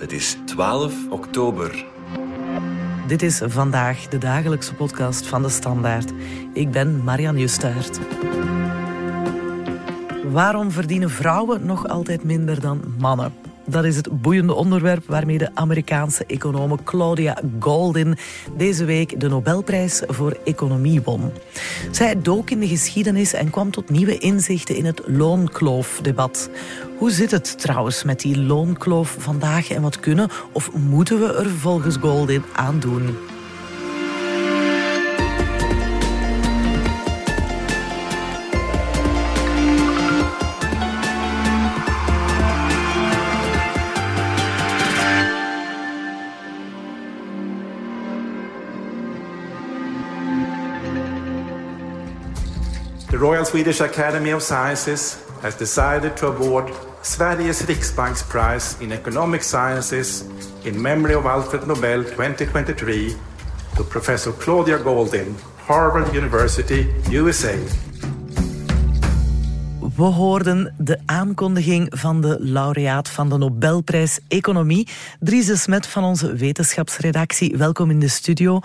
Het is 12 oktober. Dit is vandaag de dagelijkse podcast van de Standaard. Ik ben Marian Justaert. Waarom verdienen vrouwen nog altijd minder dan mannen? Dat is het boeiende onderwerp waarmee de Amerikaanse econoom Claudia Goldin deze week de Nobelprijs voor Economie won. Zij dook in de geschiedenis en kwam tot nieuwe inzichten in het loonkloofdebat. Hoe zit het trouwens met die loonkloof vandaag en wat kunnen of moeten we er volgens Goldin aan doen? Royal Swedish Academy of Sciences has decided to award Sveriges Riksbanks Prize in Economic Sciences in memory of Alfred Nobel 2023 to Professor Claudia Goldin, Harvard University, USA. We hoorden de aankondiging van de laureaat van de Nobelprijs Economie, Dries Smet van onze wetenschapsredactie. Welkom in de studio.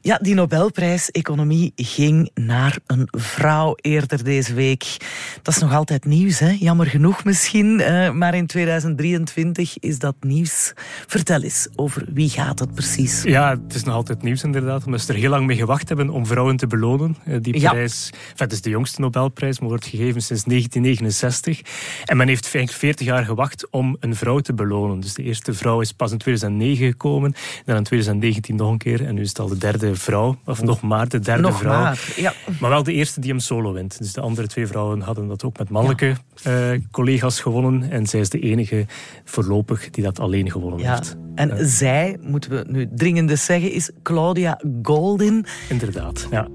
Ja, die Nobelprijs Economie ging naar een vrouw eerder deze week. Dat is nog altijd nieuws, hè? jammer genoeg misschien, eh, maar in 2023 is dat nieuws. Vertel eens, over wie gaat het precies? Ja, het is nog altijd nieuws inderdaad, omdat ze er heel lang mee gewacht hebben om vrouwen te belonen. Eh, die prijs, het is de jongste Nobelprijs, maar wordt gegeven sinds 1969. En men heeft 40 jaar gewacht om een vrouw te belonen. Dus de eerste vrouw is pas in 2009 gekomen, dan in 2019 nog een keer en nu is het al de derde vrouw, of nog maar de derde nog vrouw. Maar, ja. maar wel de eerste die hem solo wint. Dus de andere twee vrouwen hadden dat ook met mannelijke uh, collega's gewonnen en zij is de enige voorlopig die dat alleen gewonnen ja. heeft. En zij, moeten we nu dringend zeggen, is Claudia Goldin. Inderdaad, ja.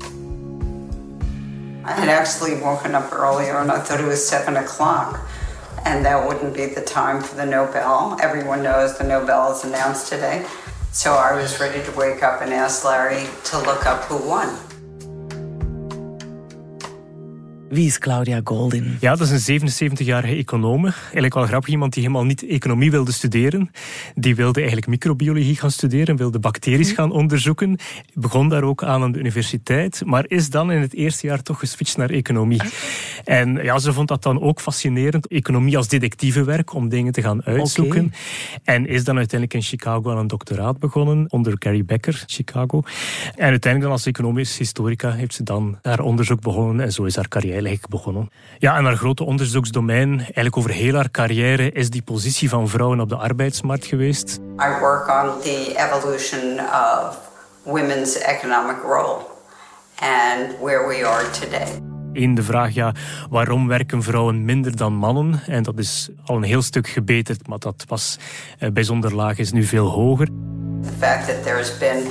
I had actually woken up earlier and I thought it was seven o'clock. And that wouldn't be the time for the Nobel. Everyone knows the Nobel is announced today. So I was ready to wake up and ask Larry to look up who won. Wie is Claudia Goldin? Ja, dat is een 77-jarige econoom. Eigenlijk wel grappig, iemand die helemaal niet economie wilde studeren. Die wilde eigenlijk microbiologie gaan studeren, wilde bacteries gaan onderzoeken. Begon daar ook aan aan de universiteit, maar is dan in het eerste jaar toch geswitcht naar economie. En ja, ze vond dat dan ook fascinerend. Economie als detectivewerk, om dingen te gaan uitzoeken. Okay. En is dan uiteindelijk in Chicago aan een doctoraat begonnen, onder Gary Becker, Chicago. En uiteindelijk dan als economisch historica heeft ze dan haar onderzoek begonnen en zo is haar carrière eigenlijk begonnen. Ja, en haar grote onderzoeksdomein, eigenlijk over heel haar carrière, is die positie van vrouwen op de arbeidsmarkt geweest. I work on the evolution of women's economic role and where we are today. Eén de vraag, ja, waarom werken vrouwen minder dan mannen? En dat is al een heel stuk gebeterd, maar dat was uh, bij zonderlaag is nu veel hoger. The fact that there has been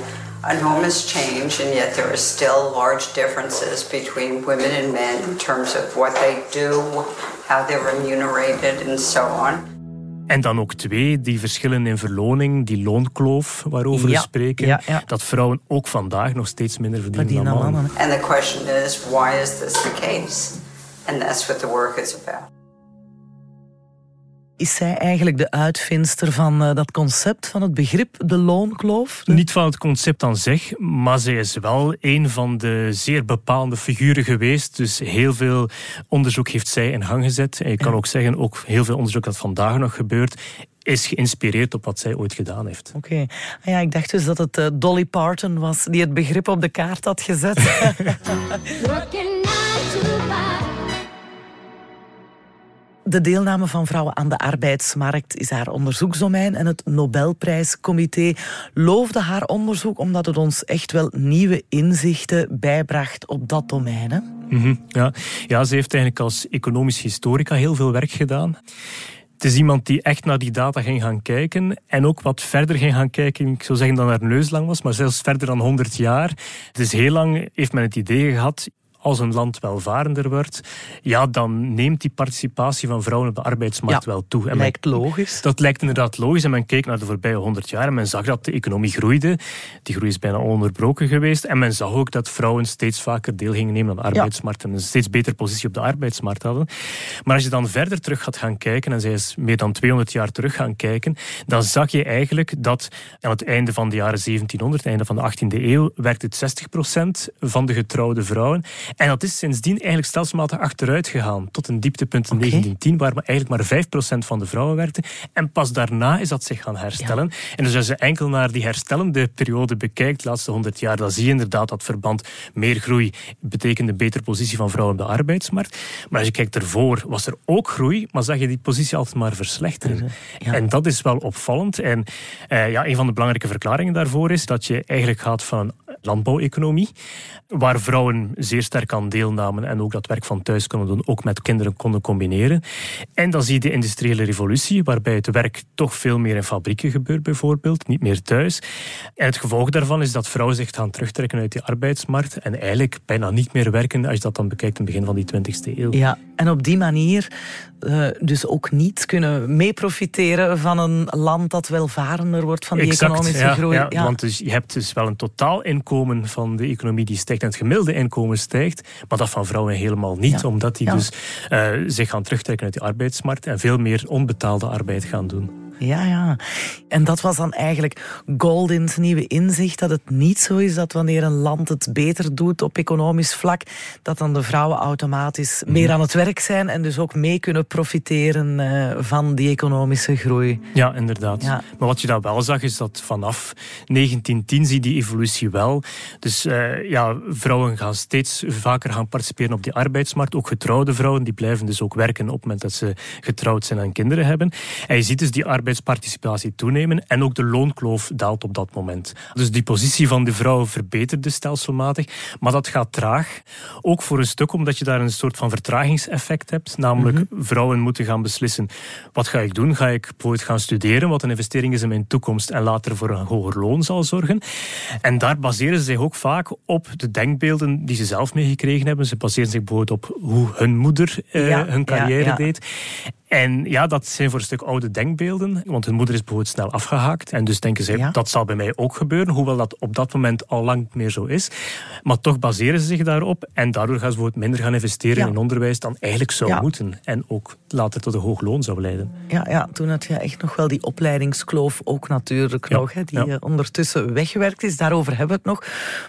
enormous change, and yet there are still large differences between women and men in terms of what they do, how they're remunerated, and so on. En dan ook twee, die verschillen in verloning, die loonkloof waarover ja, we spreken. Ja, ja. Dat vrouwen ook vandaag nog steeds minder verdienen, Verdienen dan mannen. And the question is, why is this the case? And that's what the work is about. Is zij eigenlijk de uitvindster van uh, dat concept, van het begrip de loonkloof? De... Niet van het concept aan zich, maar zij is wel een van de zeer bepaalde figuren geweest. Dus heel veel onderzoek heeft zij in gang gezet. En je kan Ja. ook zeggen, ook heel veel onderzoek dat vandaag nog gebeurt, is geïnspireerd op wat zij ooit gedaan heeft. Oké. Ah ja, ik dacht dus dat het uh, Dolly Parton was die het begrip op de kaart had gezet. De deelname van vrouwen aan de arbeidsmarkt is haar onderzoeksdomein en het Nobelprijscomité loofde haar onderzoek omdat het ons echt wel nieuwe inzichten bijbracht op dat domein. Hè? Mhm, ja. ja, ze heeft eigenlijk als economisch historica heel veel werk gedaan. Het is iemand die echt naar die data ging gaan kijken en ook wat verder ging gaan kijken. Ik zou zeggen dan haar neus lang was, maar zelfs verder dan 100 jaar. Dus heel lang heeft men het idee gehad, als een land welvarender wordt, ja, dan neemt die participatie van vrouwen op de arbeidsmarkt Ja, wel toe. En men- Lijkt logisch. dat lijkt inderdaad logisch. En men keek naar de voorbije 100 jaar en men zag dat de economie groeide. Die groei is bijna ononderbroken geweest. En men zag ook dat vrouwen steeds vaker deel gingen nemen aan de arbeidsmarkt en een steeds betere positie op de arbeidsmarkt hadden. Maar als je dan verder terug gaat gaan kijken, en zij is meer dan 200 jaar terug gaan kijken, dan zag je eigenlijk dat aan het einde van de jaren 1700, einde van de 18e eeuw, werkte het 60% van de getrouwde vrouwen. En dat is sindsdien eigenlijk stelselmatig achteruit gegaan, tot een dieptepunt in Oké. 1910, waar maar eigenlijk maar 5% van de vrouwen werkte. En pas daarna is dat zich gaan herstellen. En dus als je enkel naar die herstellende periode bekijkt, de laatste 100 jaar, dan zie je inderdaad dat verband meer groei betekent een betere positie van vrouwen op de arbeidsmarkt. Maar als je kijkt ervoor, was er ook groei, maar zag je die positie altijd maar verslechteren. Ja. En dat is wel opvallend. En eh, ja, een van de belangrijke verklaringen daarvoor is dat je eigenlijk gaat van een landbouweconomie, waar vrouwen zeer sterk aan deelnamen en ook dat werk van thuis konden doen, ook met kinderen konden combineren. En dan zie je de industriële revolutie, waarbij het werk toch veel meer in fabrieken gebeurt bijvoorbeeld, niet meer thuis. En het gevolg daarvan is dat vrouwen zich gaan terugtrekken uit die arbeidsmarkt en eigenlijk bijna niet meer werken als je dat dan bekijkt in het begin van die 20e eeuw. Ja, en op die manier eh, dus ook niet kunnen meeprofiteren van een land dat welvarender wordt van die Exact, economische ja, groei. Ja, Want dus je hebt dus wel een van de economie die stijgt en het gemiddelde inkomen stijgt, maar dat van vrouwen helemaal niet, Ja. omdat die Ja. dus eh, zich gaan terugtrekken uit de arbeidsmarkt en veel meer onbetaalde arbeid gaan doen. Ja, ja. En dat was dan eigenlijk Goldins nieuwe inzicht, dat het niet zo is dat wanneer een land het beter doet op economisch vlak, dat dan de vrouwen automatisch Mhm. meer aan het werk zijn en dus ook mee kunnen profiteren eh, van die economische groei. Ja, inderdaad. Ja. Maar wat je dan wel zag, is dat vanaf 1910 zie je die evolutie wel. Dus eh, ja, vrouwen gaan steeds vaker gaan participeren op die arbeidsmarkt. Ook getrouwde vrouwen, die blijven dus ook werken op het moment dat ze getrouwd zijn en kinderen hebben. En je ziet dus die arbeidsparticipatie toenemen en ook de loonkloof daalt op dat moment. Dus die positie van de vrouw verbetert dus stelselmatig, maar dat gaat traag. Ook voor een stuk omdat je daar een soort van vertragingseffect hebt. Namelijk, vrouwen moeten gaan beslissen, wat ga ik doen? Ga ik bijvoorbeeld gaan studeren, wat een investering is in mijn toekomst en later voor een hoger loon zal zorgen? En daar baseren ze zich ook vaak op de denkbeelden die ze zelf meegekregen hebben. Ze baseren zich bijvoorbeeld op hoe hun moeder eh, Ja, hun ja, carrière ja. deed. En ja, dat zijn voor een stuk oude denkbeelden, want hun moeder is bijvoorbeeld snel afgehaakt. En dus denken ze, Ja. dat zal bij mij ook gebeuren, hoewel dat op dat moment al lang niet meer zo is. Maar toch baseren ze zich daarop en daardoor gaan ze bijvoorbeeld minder gaan investeren Ja. in onderwijs dan eigenlijk zou Ja. moeten. En ook later tot een hoog loon zou leiden. Ja, ja, toen had je echt nog wel die opleidingskloof ook natuurlijk nog, hè, die eh, ondertussen weggewerkt is. Daarover hebben we het nog.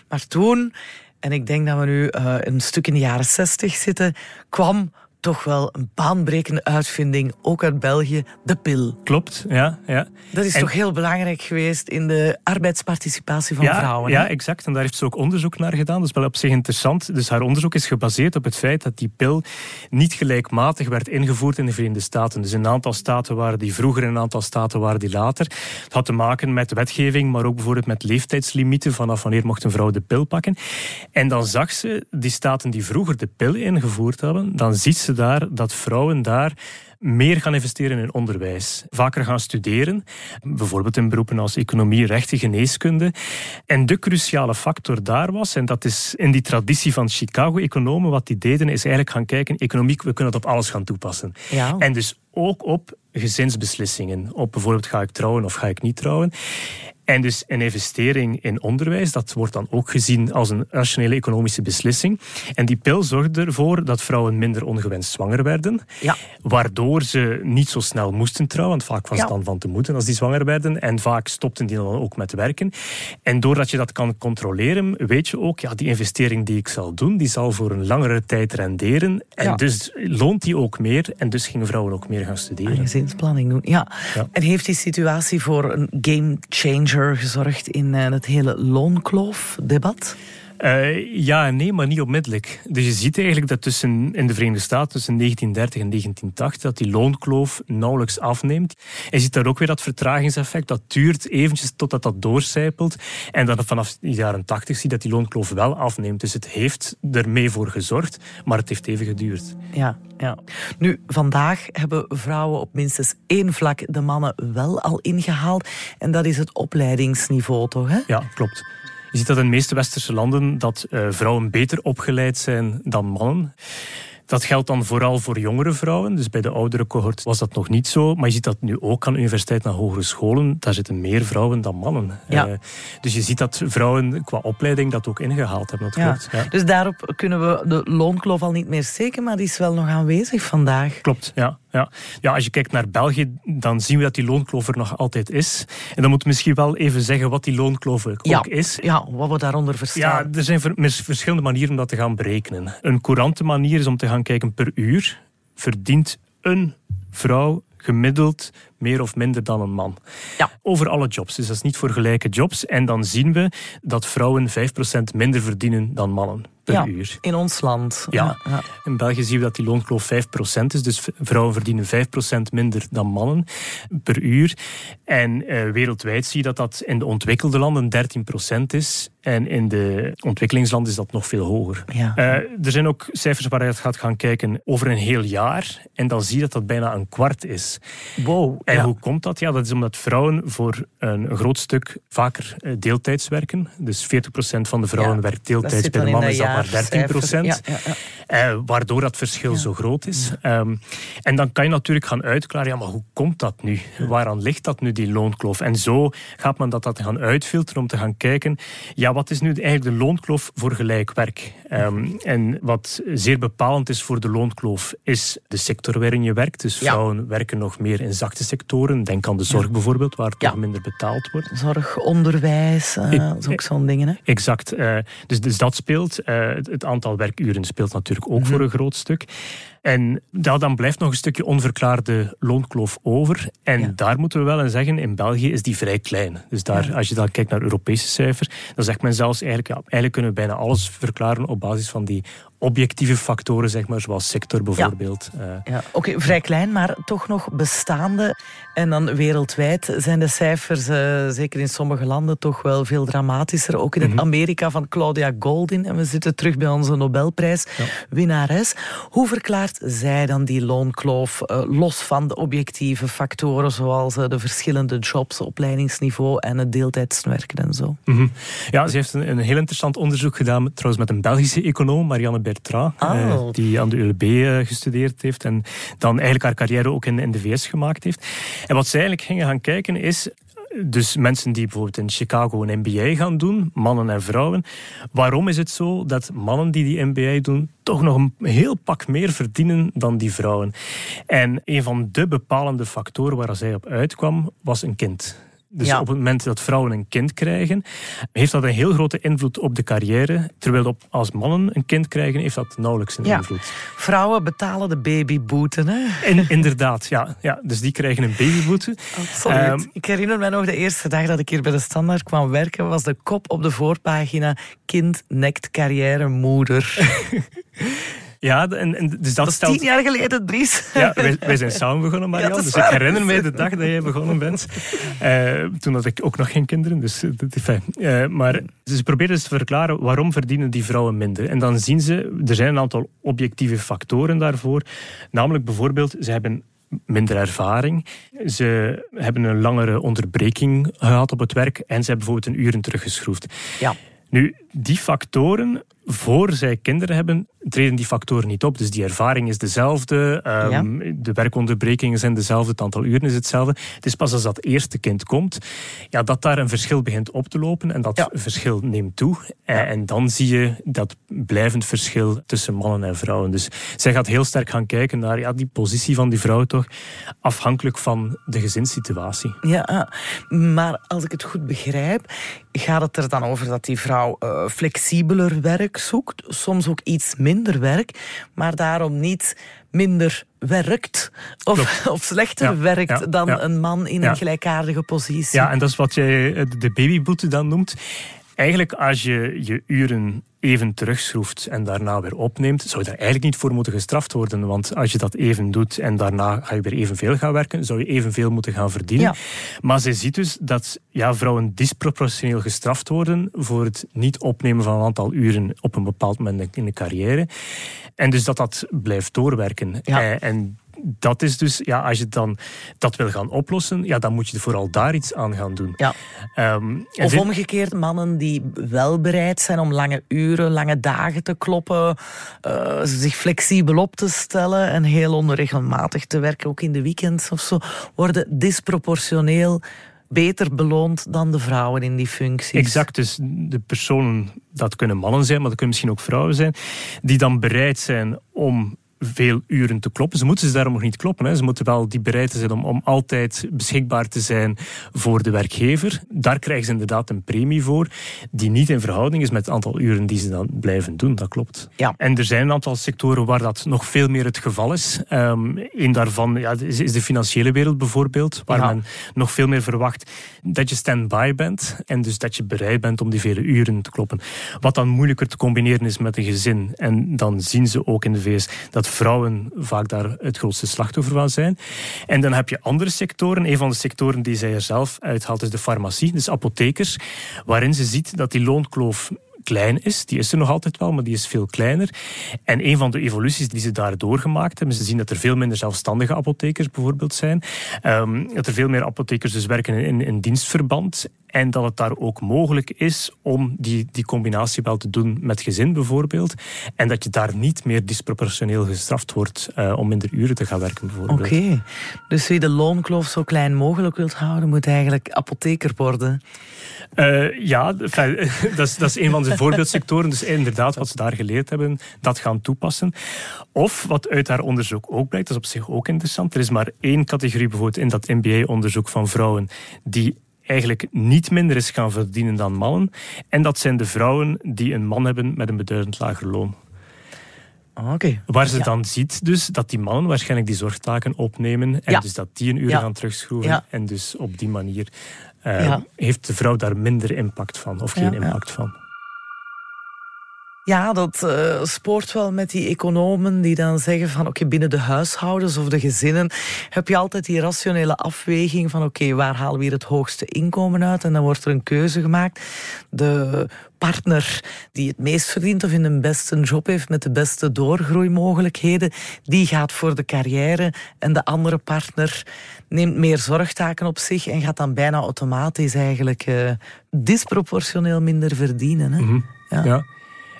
Maar toen, en ik denk dat we nu eh, een stuk in de jaren zestig zitten, kwam toch wel een baanbrekende uitvinding, ook uit België, de pil. Klopt, ja. ja. Dat is En- toch heel belangrijk geweest in de arbeidsparticipatie van ja, vrouwen. Ja, exact. En daar heeft ze ook onderzoek naar gedaan. Dat is wel op zich interessant. Dus haar onderzoek is gebaseerd op het feit dat die pil niet gelijkmatig werd ingevoerd in de Verenigde Staten. Dus een aantal staten waren die vroeger, een aantal staten waren die later. Het had te maken met wetgeving, maar ook bijvoorbeeld met leeftijdslimieten. Vanaf wanneer mocht een vrouw de pil pakken. En dan zag ze die staten die vroeger de pil ingevoerd hadden, dan ziet ze daar dat vrouwen daar meer gaan investeren in onderwijs. Vaker gaan studeren, bijvoorbeeld in beroepen als economie, rechten, geneeskunde. En de cruciale factor daar was, en dat is in die traditie van Chicago-economen, wat die deden, is eigenlijk gaan kijken, economie, we kunnen dat op alles gaan toepassen. Ja. En dus ook op gezinsbeslissingen. Op bijvoorbeeld, ga ik trouwen of ga ik niet trouwen? En dus een investering in onderwijs, dat wordt dan ook gezien als een rationele economische beslissing. En die pil zorgde ervoor dat vrouwen minder ongewenst zwanger werden. Ja. Waardoor ze niet zo snel moesten trouwen, want vaak was het dan van te moeten als die zwanger werden. En vaak stopten die dan ook met werken. En doordat je dat kan controleren, weet je ook, ja, die investering die ik zal doen, die zal voor een langere tijd renderen. En Ja. dus loont die ook meer. En dus gingen vrouwen ook meer gaan studeren. Aan gezinsplanning doen. Ja. Ja. En heeft die situatie voor een game changer gezorgd in eh, het hele loonkloofdebat? Eh, ja en nee, maar niet onmiddellijk. Dus je ziet eigenlijk dat tussen, in de Verenigde Staten tussen 1930 en 1980 dat die loonkloof nauwelijks afneemt. En je ziet daar ook weer dat vertragingseffect. Dat duurt eventjes totdat dat doorcijpelt. En dan vanaf de jaren 80 zie je dat die loonkloof wel afneemt. Dus het heeft ermee voor gezorgd, maar het heeft even geduurd. Ja, ja. Nu, vandaag hebben vrouwen op minstens één vlak de mannen wel al ingehaald. En dat is het opleidingsniveau, toch? Hè? Ja, klopt. Je ziet dat in de meeste westerse landen dat eh, vrouwen beter opgeleid zijn dan mannen. Dat geldt dan vooral voor jongere vrouwen. Dus bij de oudere cohort was dat nog niet zo. Maar je ziet dat nu ook aan universiteiten en hogere scholen. Daar zitten meer vrouwen dan mannen. Ja. Eh, dus je ziet dat vrouwen qua opleiding dat ook ingehaald hebben. Dat Ja. klopt. Ja. Dus daarop kunnen we de loonkloof al niet meer steken, maar die is wel nog aanwezig vandaag. Klopt, ja, ja. Ja, als je kijkt naar België, dan zien we dat die loonkloof er nog altijd is. En dan moet je misschien wel even zeggen wat die loonkloof ook Ja, is. ja, wat we daaronder Ja, verstaan. er zijn verschillende manieren om dat te gaan berekenen. Een courante manier is om te gaan kijken per uur verdient een vrouw gemiddeld meer of minder dan een man. Ja. Over alle jobs, dus dat is niet voor gelijke jobs. En dan zien we dat vrouwen 5% minder verdienen dan mannen per ja, uur. in ons land. Ja. ja. In België zien we dat die loonkloof 5% is. Dus vrouwen verdienen 5% minder dan mannen per uur. En eh, wereldwijd zie je dat dat in de ontwikkelde landen 13% is. En in de ontwikkelingslanden is dat nog veel hoger. Ja. Eh, er zijn ook cijfers waar je gaat gaan kijken over een heel jaar. En dan zie je dat dat bijna een kwart is. Wow. En ja. hoe komt dat? Ja, dat is omdat vrouwen voor een, groot stuk vaker eh, deeltijds werken. Dus 40% van de vrouwen Ja, werkt deeltijds. Bij de mannen is dat maar 13%. jaarcijfer. Ja, ja, ja. Eh, waardoor dat verschil zo groot is. Ehm, en dan kan je natuurlijk gaan uitklaren, ja, maar hoe komt dat nu? Waaraan ligt dat nu, die loonkloof? En zo gaat men dat, dat gaan uitfilteren om te gaan kijken, ja, wat is nu eigenlijk de loonkloof voor gelijk werk? Ehm, en wat zeer bepalend is voor de loonkloof, is de sector waarin je werkt. Dus Ja. vrouwen werken nog meer in zachte sectoren. Denk aan de zorg bijvoorbeeld, waar toch Ja. minder betaald wordt. Zorg, onderwijs, eh, Ik- dat is ook zo'n dingen. Hè? Exact. eh, dus, dus dat speelt. Eh, het, het aantal werkuren speelt natuurlijk ook voor een groot stuk. En dan blijft nog een stukje onverklaarde loonkloof over. En Ja. daar moeten we wel in zeggen, in België is die vrij klein. Dus daar, als je dan kijkt naar Europese cijfers, dan zegt men zelfs eigenlijk, ja, eigenlijk kunnen we bijna alles verklaren op basis van die objectieve factoren, zeg maar, zoals sector bijvoorbeeld. Eh, Ja, Oké, vrij klein, maar toch nog bestaande. En dan wereldwijd zijn de cijfers, eh, zeker in sommige landen, toch wel veel dramatischer. Ook in het Amerika van Claudia Goldin. En we zitten terug bij onze Nobelprijswinnares. Hoe verklaart zij dan die loonkloof, eh, los van de objectieve factoren, zoals de verschillende jobs, opleidingsniveau en het deeltijdswerken en zo? Mhm. Ja, ze heeft een, een heel interessant onderzoek gedaan, trouwens met een Belgische econoom, Marianne Bertrand, Oh. eh, die aan de ULB eh, gestudeerd heeft en dan eigenlijk haar carrière ook in, in de VS gemaakt heeft. En wat zij eigenlijk gingen gaan kijken is, dus mensen die bijvoorbeeld in Chicago een MBA gaan doen, mannen en vrouwen, waarom is het zo dat mannen die die MBA doen toch nog een heel pak meer verdienen dan die vrouwen? En een van de bepalende factoren waar zij op uitkwam, was een kind. Dus Ja. op het moment dat vrouwen een kind krijgen, heeft dat een heel grote invloed op de carrière. Terwijl op, als mannen een kind krijgen, heeft dat nauwelijks een Ja. invloed. Vrouwen betalen de babyboete, hè? Inderdaad, ja, ja. Dus die krijgen een babyboete. Absoluut. Ehm, ik herinner me nog de eerste dag dat ik hier bij de Standaard kwam werken, was de kop op de voorpagina kind nekt carrière moeder. Ja, en, en, dus dat, Dat is stelt... tien jaar geleden, Dries. Ja, wij, wij zijn samen begonnen, Marianne. Ja, dus ik waar. herinner mij de dag dat jij begonnen bent. Eh, toen had ik ook nog geen kinderen, dus eh, dat is fijn. Eh, maar ze proberen dus te verklaren waarom verdienen die vrouwen minder. En dan zien ze, er zijn een aantal objectieve factoren daarvoor. Namelijk bijvoorbeeld, ze hebben minder ervaring. Ze hebben een langere onderbreking gehad op het werk en ze hebben bijvoorbeeld een uren teruggeschroefd. Ja. Nu, die factoren, voor zij kinderen hebben, treden die factoren niet op. Dus die ervaring is dezelfde, ehm, de werkonderbrekingen zijn dezelfde, het aantal uren is hetzelfde. Het is pas als dat eerste kind komt, ja, dat daar een verschil begint op te lopen en dat Ja. verschil neemt toe. Eh, En dan zie je dat blijvend verschil tussen mannen en vrouwen. Dus zij gaat heel sterk gaan kijken naar ja, die positie van die vrouw toch, afhankelijk van de gezinssituatie. Ja, ah. maar als ik het goed begrijp, gaat het er dan over dat die vrouw eh, flexibeler werk zoekt, soms ook iets minder werk, maar daarom niet minder werkt of, of slechter Ja, werkt ja, dan ja. een man in een gelijkaardige positie. Ja, en dat is wat jij eh, de babyboete dan noemt. Eigenlijk, als je je uren even terugschroeft en daarna weer opneemt, zou je daar eigenlijk niet voor moeten gestraft worden. Want als je dat even doet en daarna ga je weer evenveel gaan werken, zou je evenveel moeten gaan verdienen. Ja. Maar zij ziet dus dat ja, vrouwen disproportioneel gestraft worden voor het niet opnemen van een aantal uren op een bepaald moment in de carrière. En dus dat dat blijft doorwerken. Ja. Eh, En dat is dus, ja, als je dan dat wil gaan oplossen, ja, dan moet je vooral daar iets aan gaan doen. Ja. Ehm, Of dit- omgekeerd, mannen die wel bereid zijn om lange uren, lange dagen te kloppen, eh, zich flexibel op te stellen en heel onregelmatig te werken, ook in de weekends of zo, worden disproportioneel beter beloond dan de vrouwen in die functies. Exact, dus de personen, dat kunnen mannen zijn, maar dat kunnen misschien ook vrouwen zijn, die dan bereid zijn om veel uren te kloppen. Ze moeten ze daarom nog niet kloppen. Hè. Ze moeten wel die bereid zijn om, om altijd beschikbaar te zijn voor de werkgever. Daar krijgen ze inderdaad een premie voor, die niet in verhouding is met het aantal uren die ze dan blijven doen. Dat klopt. Ja. En er zijn een aantal sectoren waar dat nog veel meer het geval is. Ehm een daarvan ja, is, is de financiële wereld bijvoorbeeld, waar Ja. men nog veel meer verwacht dat je stand-by bent en dus dat je bereid bent om die vele uren te kloppen. Wat dan moeilijker te combineren is met een gezin. En dan zien ze ook in de VS dat vrouwen vaak daar het grootste slachtoffer van zijn. En dan heb je andere sectoren. Een van de sectoren die zij er zelf uithaalt is de farmacie, dus apothekers, waarin ze ziet dat die loonkloof klein is. Die is er nog altijd wel, maar die is veel kleiner. En een van de evoluties die ze daar doorgemaakt hebben, ze zien dat er veel minder zelfstandige apothekers bijvoorbeeld zijn. Ehm, dat er veel meer apothekers dus werken in, in dienstverband. En dat het daar ook mogelijk is om die, die combinatie wel te doen met gezin bijvoorbeeld. En dat je daar niet meer disproportioneel gestraft wordt eh, om minder uren te gaan werken bijvoorbeeld. Oké, dus wie de loonkloof zo klein mogelijk wilt houden, moet eigenlijk apotheker worden. Eh, ja, dat, is, dat is een van de voorbeeldsectoren. Dus inderdaad, wat ze daar geleerd hebben, dat gaan toepassen. Of wat uit haar onderzoek ook blijkt, dat is op zich ook interessant. Er is maar één categorie bijvoorbeeld in dat MBA-onderzoek van vrouwen die eigenlijk niet minder is gaan verdienen dan mannen. En dat zijn de vrouwen die een man hebben met een beduidend lager loon. Oké. Waar ze Ja. dan ziet dus dat die mannen waarschijnlijk die zorgtaken opnemen en Ja. dus dat die een uur Ja. gaan terugschroeven. En dus op die manier eh, heeft de vrouw daar minder impact van of geen impact van. Ja, dat eh, spoort wel met die economen die dan zeggen van oké, binnen de huishoudens of de gezinnen heb je altijd die rationele afweging van oké, waar halen we hier het hoogste inkomen uit? En dan wordt er een keuze gemaakt. De partner die het meest verdient of in de beste job heeft met de beste doorgroeimogelijkheden, die gaat voor de carrière en de andere partner neemt meer zorgtaken op zich en gaat dan bijna automatisch eigenlijk eh, disproportioneel minder verdienen. Hè? Mhm. Ja. Ja.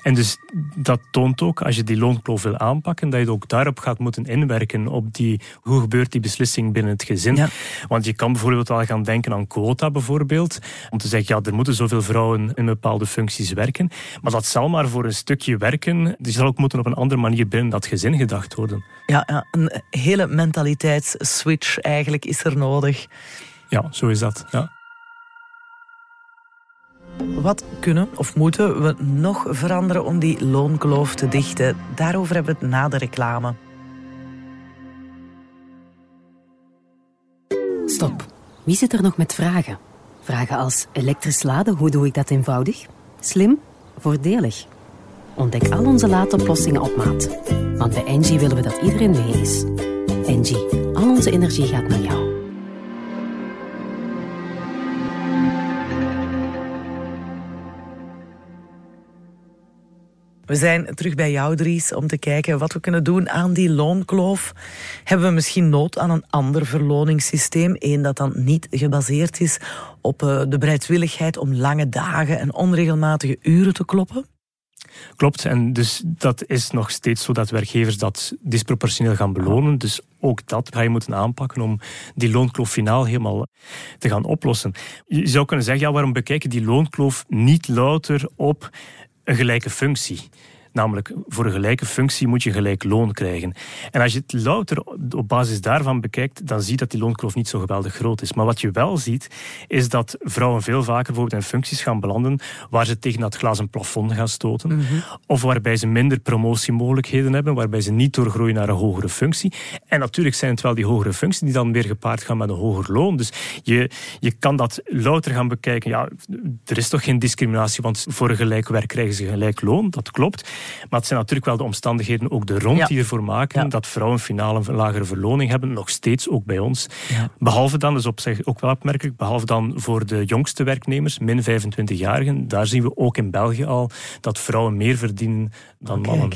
En dus dat toont ook, als je die loonkloof wil aanpakken, dat je ook daarop gaat moeten inwerken. Op die, hoe gebeurt die beslissing binnen het gezin? Ja. Want je kan bijvoorbeeld wel gaan denken aan quota bijvoorbeeld. Om te zeggen, ja, er moeten zoveel vrouwen in bepaalde functies werken. Maar dat zal maar voor een stukje werken. Die zal ook moeten op een andere manier binnen dat gezin gedacht worden. Ja, ja, een hele mentaliteitsswitch eigenlijk is er nodig. Ja, zo is dat. Ja. Wat kunnen of moeten we nog veranderen om die loonkloof te dichten? Daarover hebben we het na de reclame. Stop. Wie zit er nog met vragen? Vragen als elektrisch laden, hoe doe ik dat eenvoudig? Slim? Voordelig? Ontdek al onze laadoplossingen op maat. Want bij Engie willen we dat iedereen mee is. Engie, al onze energie gaat naar jou. We zijn terug bij jou, Dries, om te kijken wat we kunnen doen aan die loonkloof. Hebben we misschien nood aan een ander verloningssysteem? Eén dat dan niet gebaseerd is op eh, de bereidwilligheid om lange dagen en onregelmatige uren te kloppen? Klopt, en dus dat is nog steeds zo dat werkgevers dat disproportioneel gaan belonen. Dus ook dat ga je moeten aanpakken om die loonkloof finaal helemaal te gaan oplossen. Je zou kunnen zeggen, ja, waarom bekijk je die loonkloof niet louter op een gelijke functie? Namelijk, voor een gelijke functie moet je gelijk loon krijgen. En als je het louter op basis daarvan bekijkt, dan zie je dat die loonkloof niet zo geweldig groot is. Maar wat je wel ziet, is dat vrouwen veel vaker bijvoorbeeld in functies gaan belanden waar ze tegen dat glazen plafond gaan stoten. Of waarbij ze minder promotiemogelijkheden hebben, waarbij ze niet doorgroeien naar een hogere functie. En natuurlijk zijn het wel die hogere functies die dan weer gepaard gaan met een hoger loon. Dus je, je kan dat louter gaan bekijken. Ja, er is toch geen discriminatie, want voor een gelijk werk krijgen ze gelijk loon, dat klopt. Maar het zijn natuurlijk wel de omstandigheden ook de rond die ervoor maken dat vrouwen finaal een lagere verloning hebben, nog steeds ook bij ons. Behalve dan, dat is op zich ook wel opmerkelijk, behalve dan voor de jongste werknemers, min 25-jarigen, daar zien we ook in België al dat vrouwen meer verdienen dan mannen.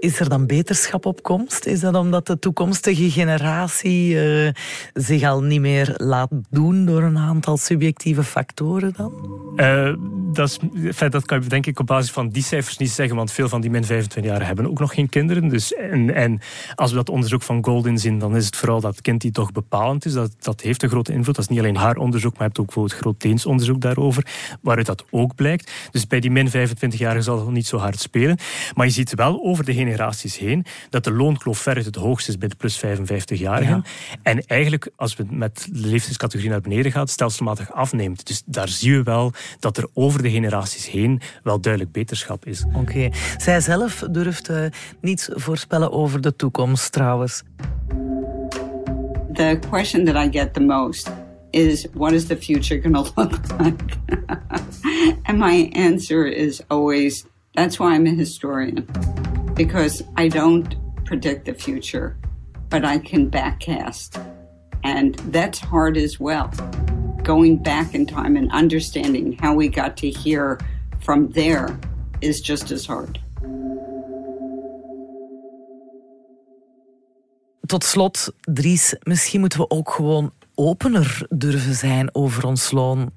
Is er dan beterschap op komst? Is dat omdat de toekomstige generatie eh, zich al niet meer laat doen door een aantal subjectieve factoren dan? Eh, dat, is, dat kan je denk ik op basis van die cijfers niet zeggen, want veel van die min 25 jaar hebben ook nog geen kinderen. Dus, en, en als we dat onderzoek van Goldin zien, dan is het vooral dat kind die toch bepalend is. Dat, dat heeft een grote invloed. Dat is niet alleen haar onderzoek, maar je hebt ook bijvoorbeeld Groot-Deens onderzoek daarover, waaruit dat ook blijkt. Dus bij die min 25-jarigen zal het niet zo hard spelen. Maar je ziet wel over de generaties heen dat de loonkloof veruit het hoogst is bij de plus 55-jarigen. En eigenlijk, als we met de leeftijdscategorie naar beneden gaan, stelselmatig afneemt. Dus daar zie je wel dat er over de generaties heen wel duidelijk beterschap is. Oké. Zij zelf durft eh, niets voorspellen over de toekomst trouwens. The question that I get the most is what is the future going to look like? and my answer is always that's why I'm a historian. Because I don't predict the future, but I can backcast. And that's hard as well. Going back in time and understanding how we got to here from there is just as hard. Tot slot, Dries, misschien moeten we ook gewoon opener durven zijn over ons loon.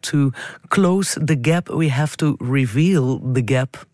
To close the gap, we have to reveal the gap.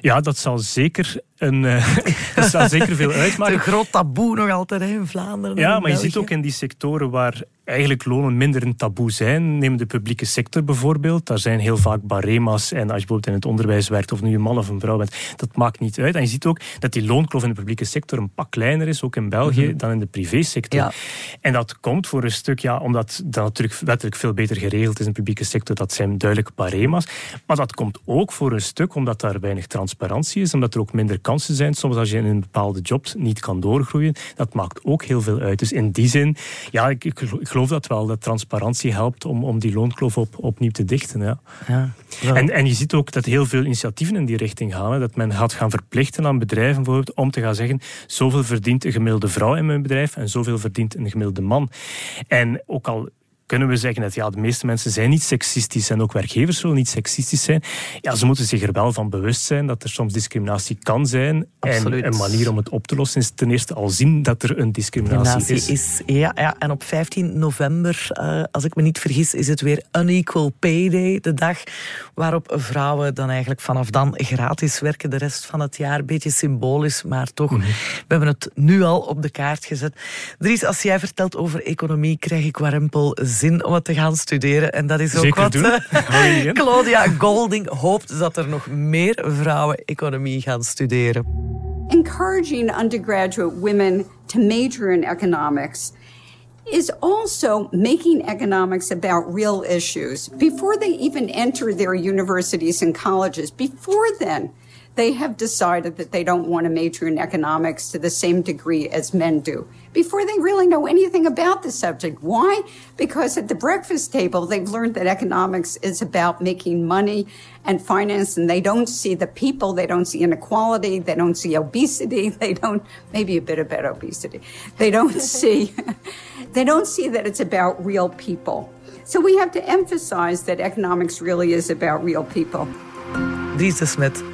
Ja, dat zal zeker, een, eh, dat zeker veel uitmaken. een groot taboe nog altijd hè, in Vlaanderen. en Ja, in maar je ziet ook in die sectoren waar eigenlijk lonen minder een taboe zijn. Neem de publieke sector bijvoorbeeld. Daar zijn heel vaak barema's. En als je bijvoorbeeld in het onderwijs werkt, of nu een man of een vrouw bent, dat maakt niet uit. En je ziet ook dat die loonkloof in de publieke sector een pak kleiner is, ook in België, dan in de privésector. Ja. En dat komt voor een stuk, ja, omdat dat natuurlijk wettelijk veel beter geregeld is in de publieke sector. Dat zijn duidelijk barema's. Maar dat komt ook voor een stuk omdat daar weinig transparantie is, omdat er ook minder kansen zijn. Soms als je in een bepaalde job niet kan doorgroeien, dat maakt ook heel veel uit. Dus in die zin, ja, ik, ik geloof dat wel, dat transparantie helpt om, om die loonkloof op, opnieuw te dichten. Ja. Ja. En, en je ziet ook dat heel veel initiatieven in die richting gaan. Hè. Dat men gaat gaan verplichten aan bedrijven bijvoorbeeld om te gaan zeggen zoveel verdient een gemiddelde vrouw in mijn bedrijf en zoveel verdient een gemiddelde man. En ook al kunnen we zeggen dat ja, de meeste mensen zijn niet seksistisch en ook werkgevers zullen niet seksistisch zijn. Ja, ze moeten zich er wel van bewust zijn dat er soms discriminatie kan zijn. Absoluut. En een manier om het op te lossen is ten eerste al zien dat er een discriminatie is. is. Ja, ja, en op 15 november, eh, als ik me niet vergis, is het weer Unequal Pay Day. De dag waarop vrouwen dan eigenlijk vanaf dan gratis werken. De rest van het jaar, beetje symbolisch, maar toch. Mhm. We hebben het nu al op de kaart gezet. Dries, als jij vertelt over economie, krijg ik warempel zin om het te gaan studeren. En dat is ook Zeker wat doen. eh? Claudia Golding hoopt dat er nog meer vrouwen economie gaan studeren. encouraging undergraduate women to major in economics is also making economics about real issues. Before they even enter their universities and colleges, before then, they have decided that they don't want to major in economics to the same degree as men do. Before they really know anything about the subject. Why? Because at the breakfast table, they've learned that economics is about making money and finance, and they don't see the people, they don't see inequality, they don't see obesity, they don't, maybe a bit about obesity. They don't see, they don't see that it's about real people. So we have to emphasize that economics really is about real people. Lisa de Smet,